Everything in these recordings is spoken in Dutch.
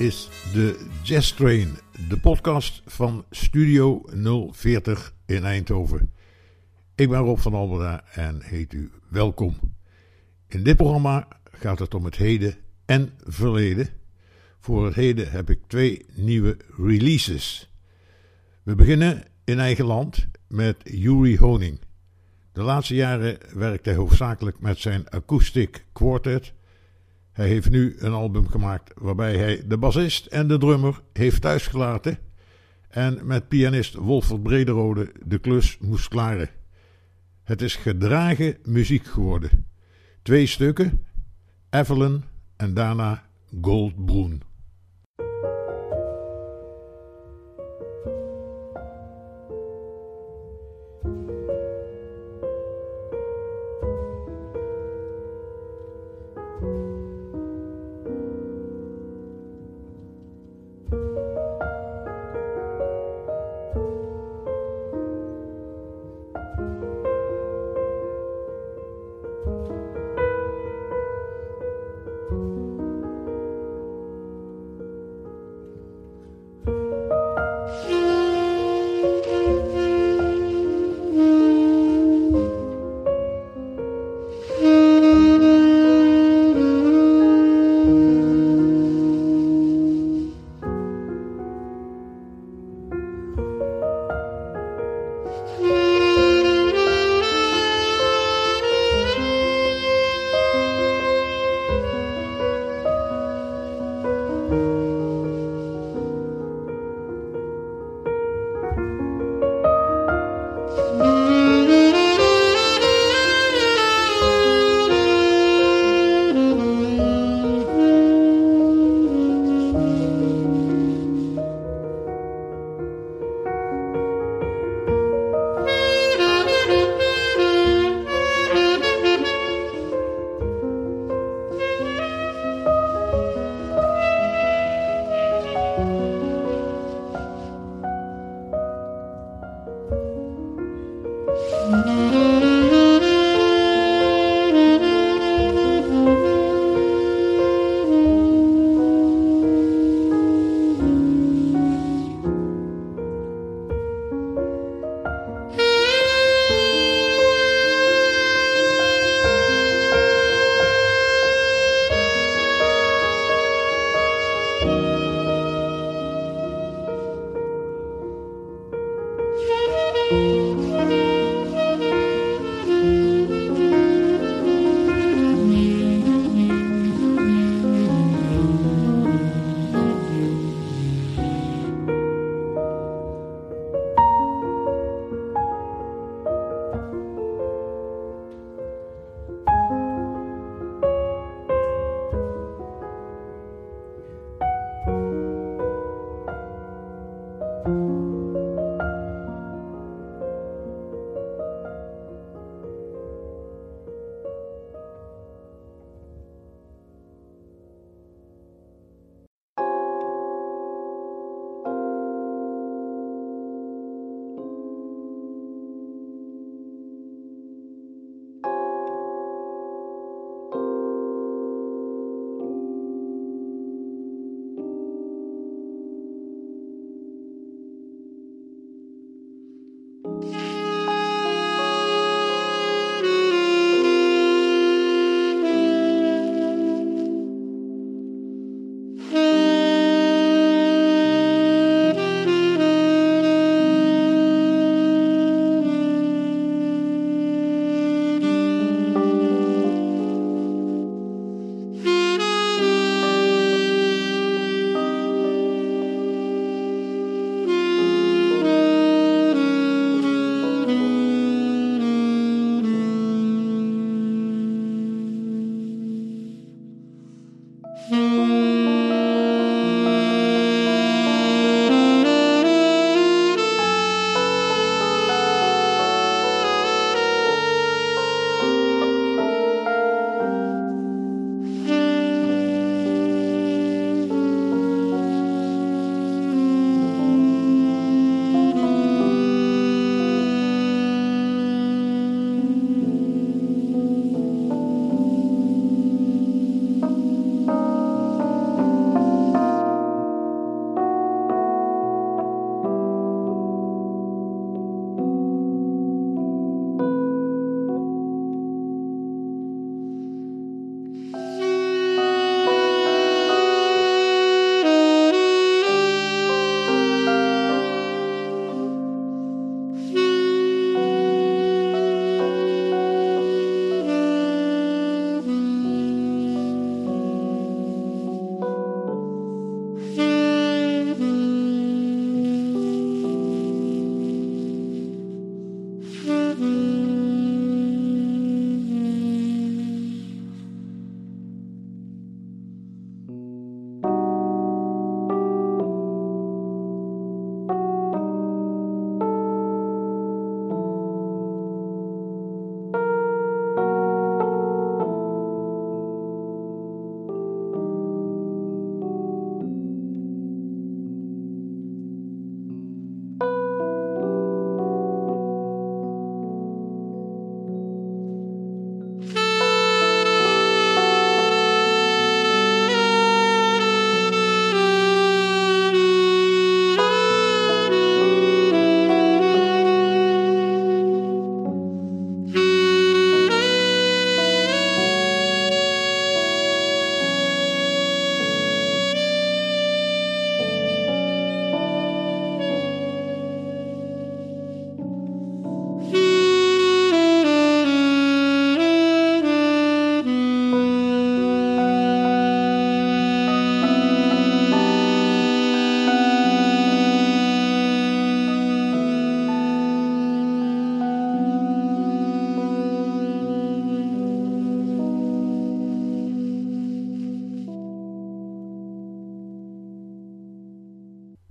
Is de Jazz Train, de podcast van Studio 040 in Eindhoven. Ik ben Rob van Alberda en heet u welkom. In dit programma gaat het om het heden en verleden. Voor het heden heb ik twee nieuwe releases. We beginnen in eigen land met Yuri Honing. De laatste jaren werkt hij hoofdzakelijk met zijn Acoustic Quartet. Hij heeft nu een album gemaakt waarbij hij de bassist en de drummer heeft thuisgelaten en met pianist Wolfert Brederode de klus moest klaren. Het is gedragen muziek geworden. Twee stukken, Evelyn en daarna Goldbroen.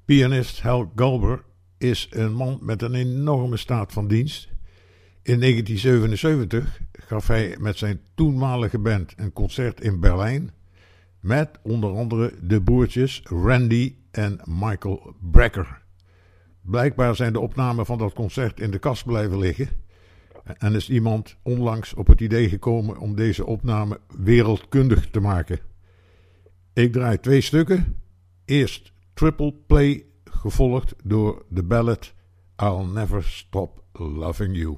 Pianist Hal Galber is een man met een enorme staat van dienst. In 1977 gaf hij met zijn toenmalige band een concert in Berlijn. Met onder andere de broertjes Randy en Michael Brecker. Blijkbaar zijn de opnamen van dat concert in de kast blijven liggen. En is iemand onlangs op het idee gekomen om deze opname wereldkundig te maken. Ik draai twee stukken. Eerst Triple Play, gevolgd door de ballad I'll Never Stop Loving You.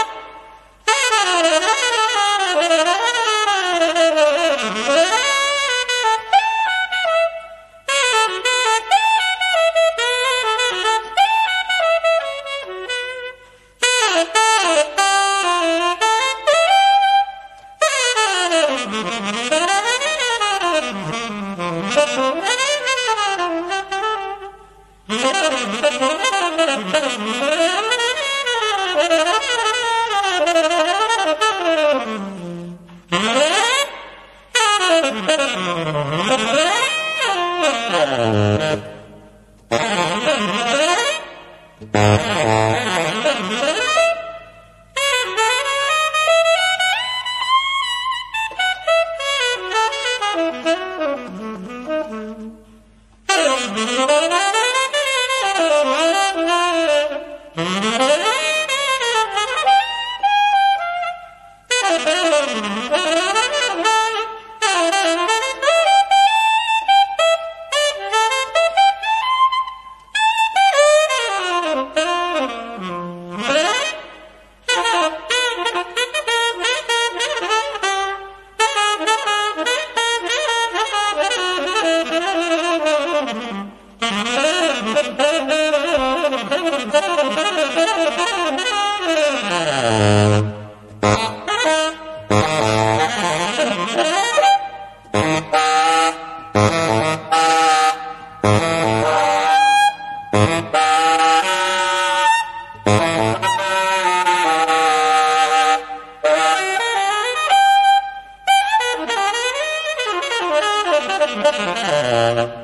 Thank you.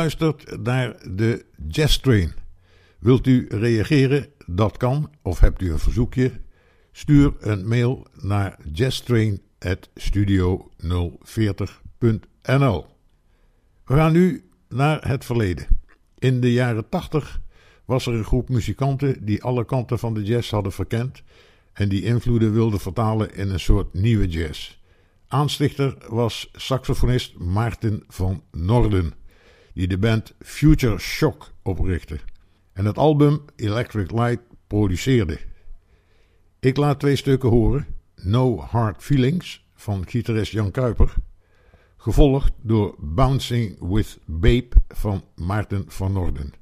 Luistert naar de Jazz Train. Wilt u reageren? Dat kan. Of hebt u een verzoekje? Stuur een mail naar jazztrain.studio040.nl We gaan nu naar het verleden. In de jaren 80 was er een groep muzikanten die alle kanten van de jazz hadden verkend en die invloeden wilden vertalen in een soort nieuwe jazz. Aanstichter was saxofonist Maarten van Norden die de band Future Shock oprichtte en het album Electric Light produceerde. Ik laat twee stukken horen: No Hard Feelings van gitarist Jan Kuiper, gevolgd door Bouncing with Babe van Maarten van Norden.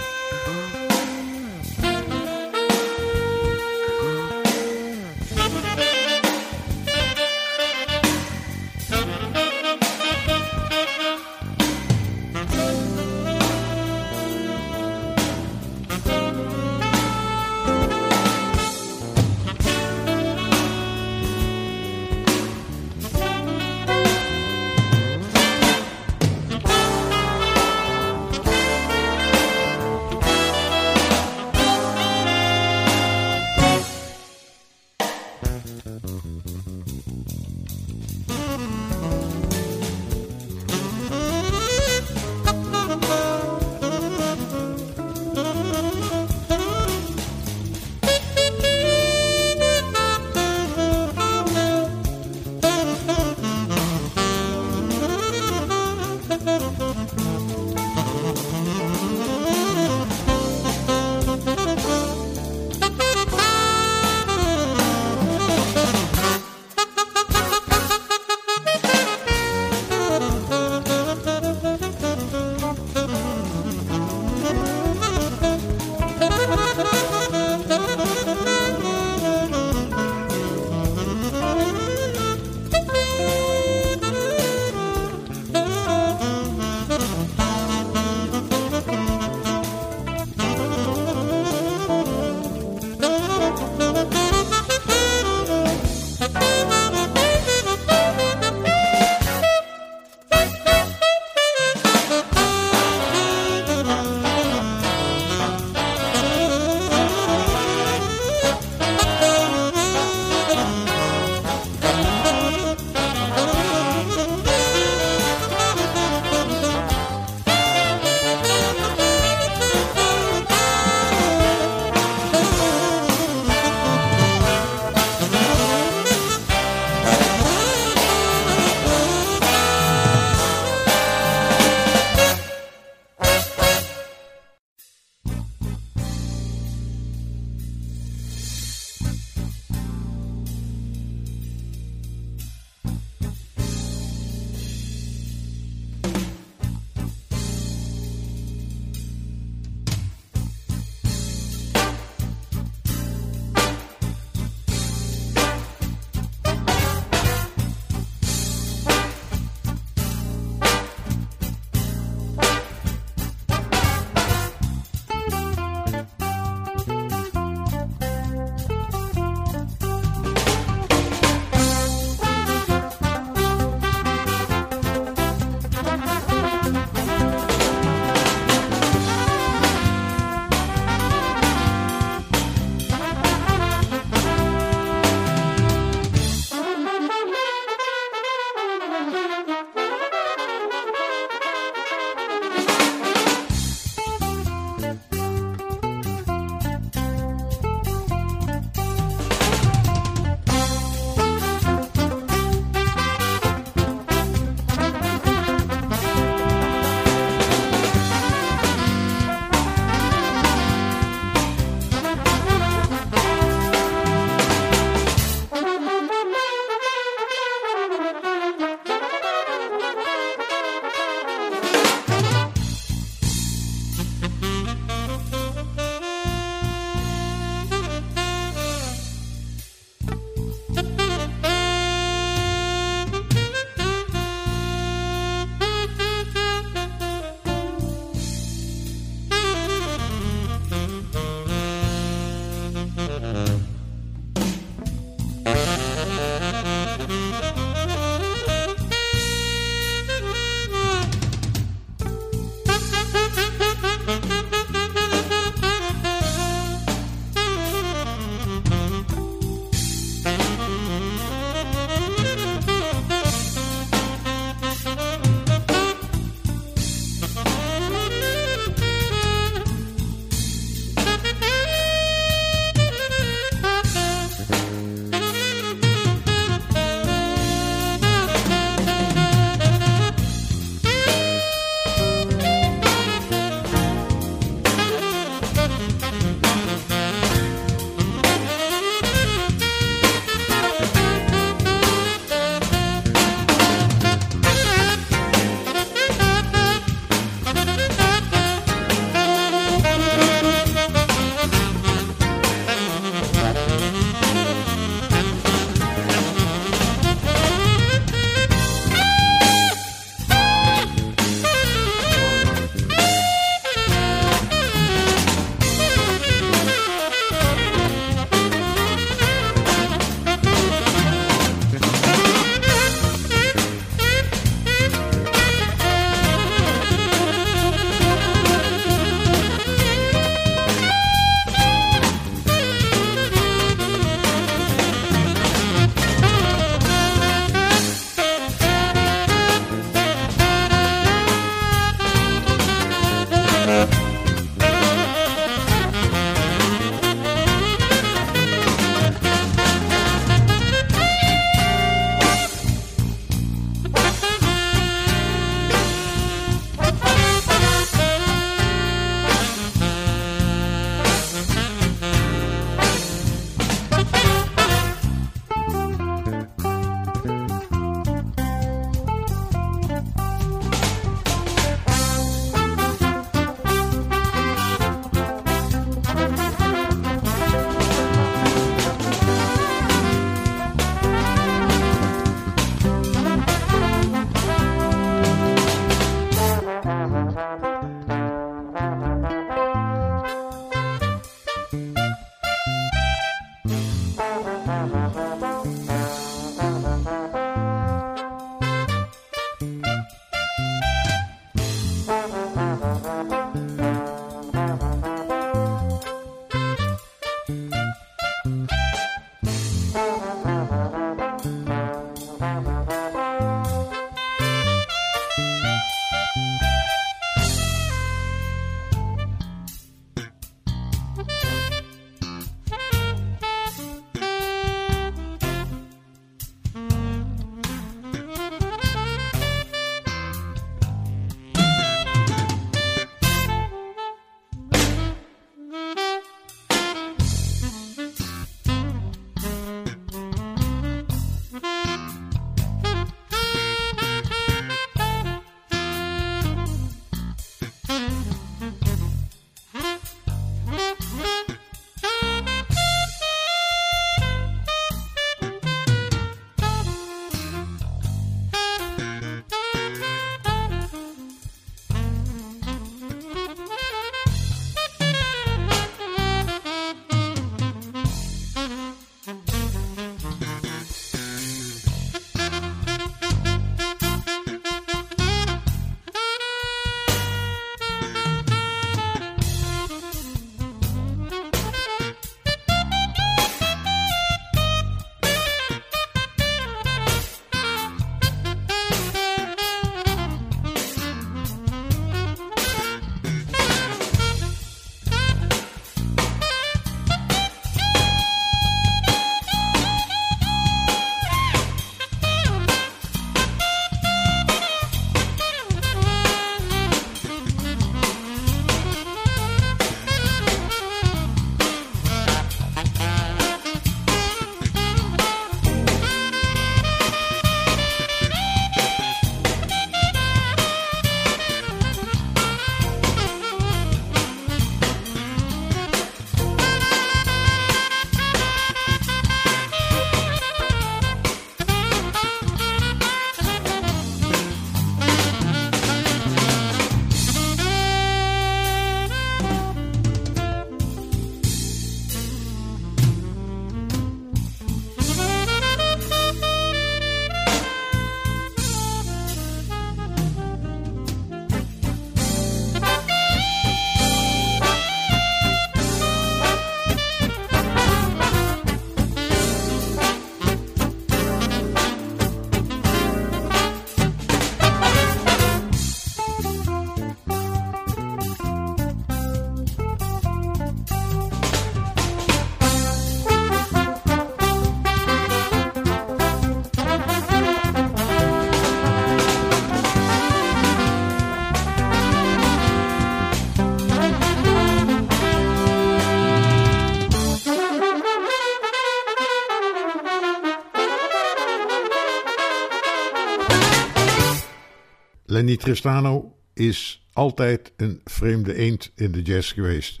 Lenny Tristano is altijd een vreemde eend in de jazz geweest.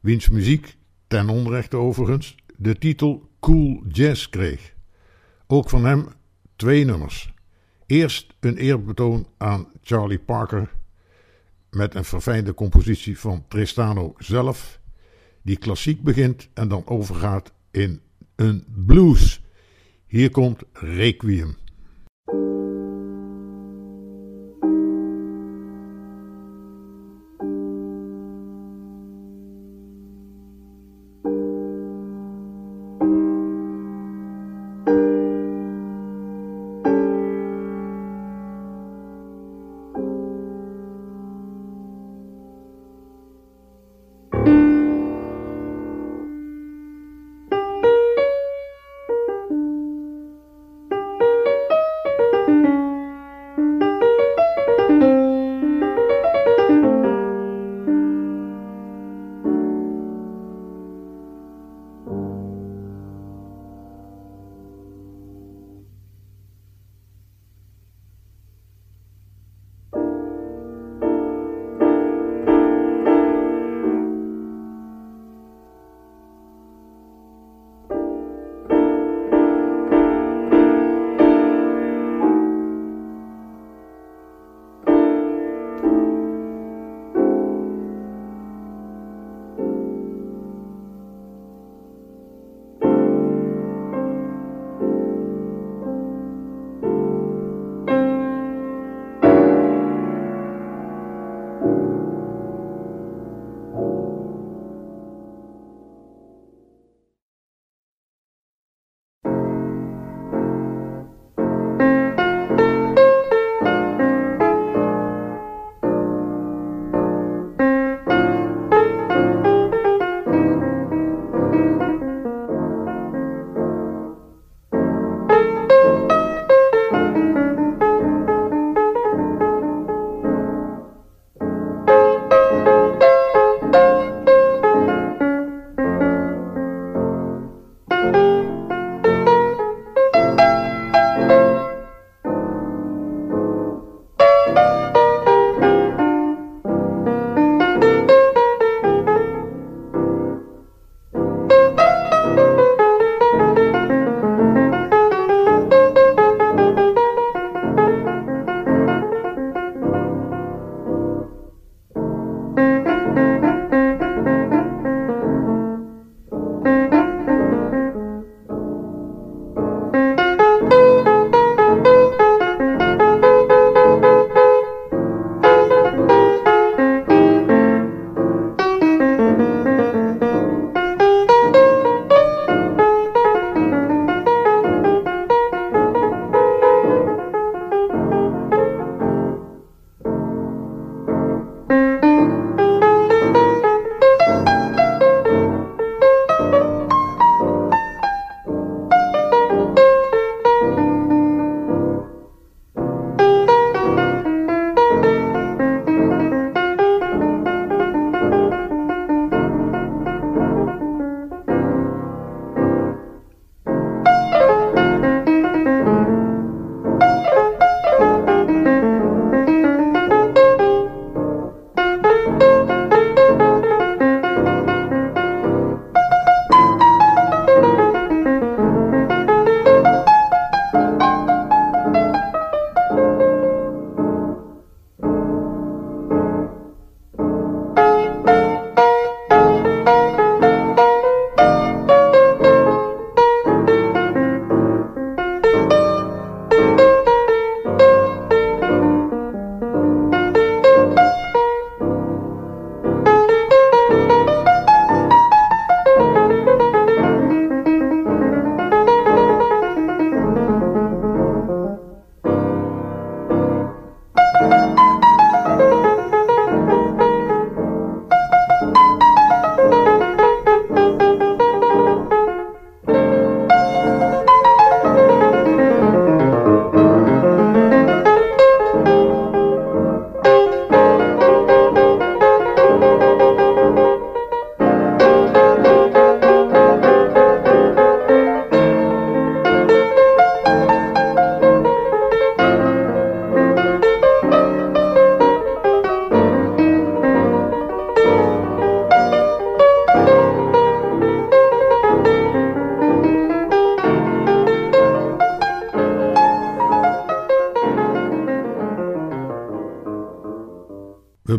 Wiens muziek, ten onrechte overigens, de titel Cool Jazz kreeg. Ook van hem twee nummers. Eerst een eerbetoon aan Charlie Parker met een verfijnde compositie van Tristano zelf, die klassiek begint en dan overgaat in een blues. Hier komt Requiem.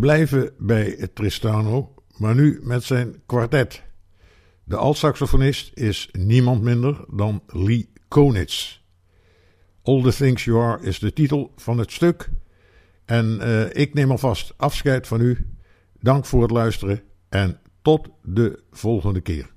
Blijven bij Tristano, maar nu met zijn kwartet. De altsaxofonist is niemand minder dan Lee Konitz. All the Things You Are is de titel van het stuk. En uh, ik neem alvast afscheid van u. Dank voor het luisteren en tot de volgende keer.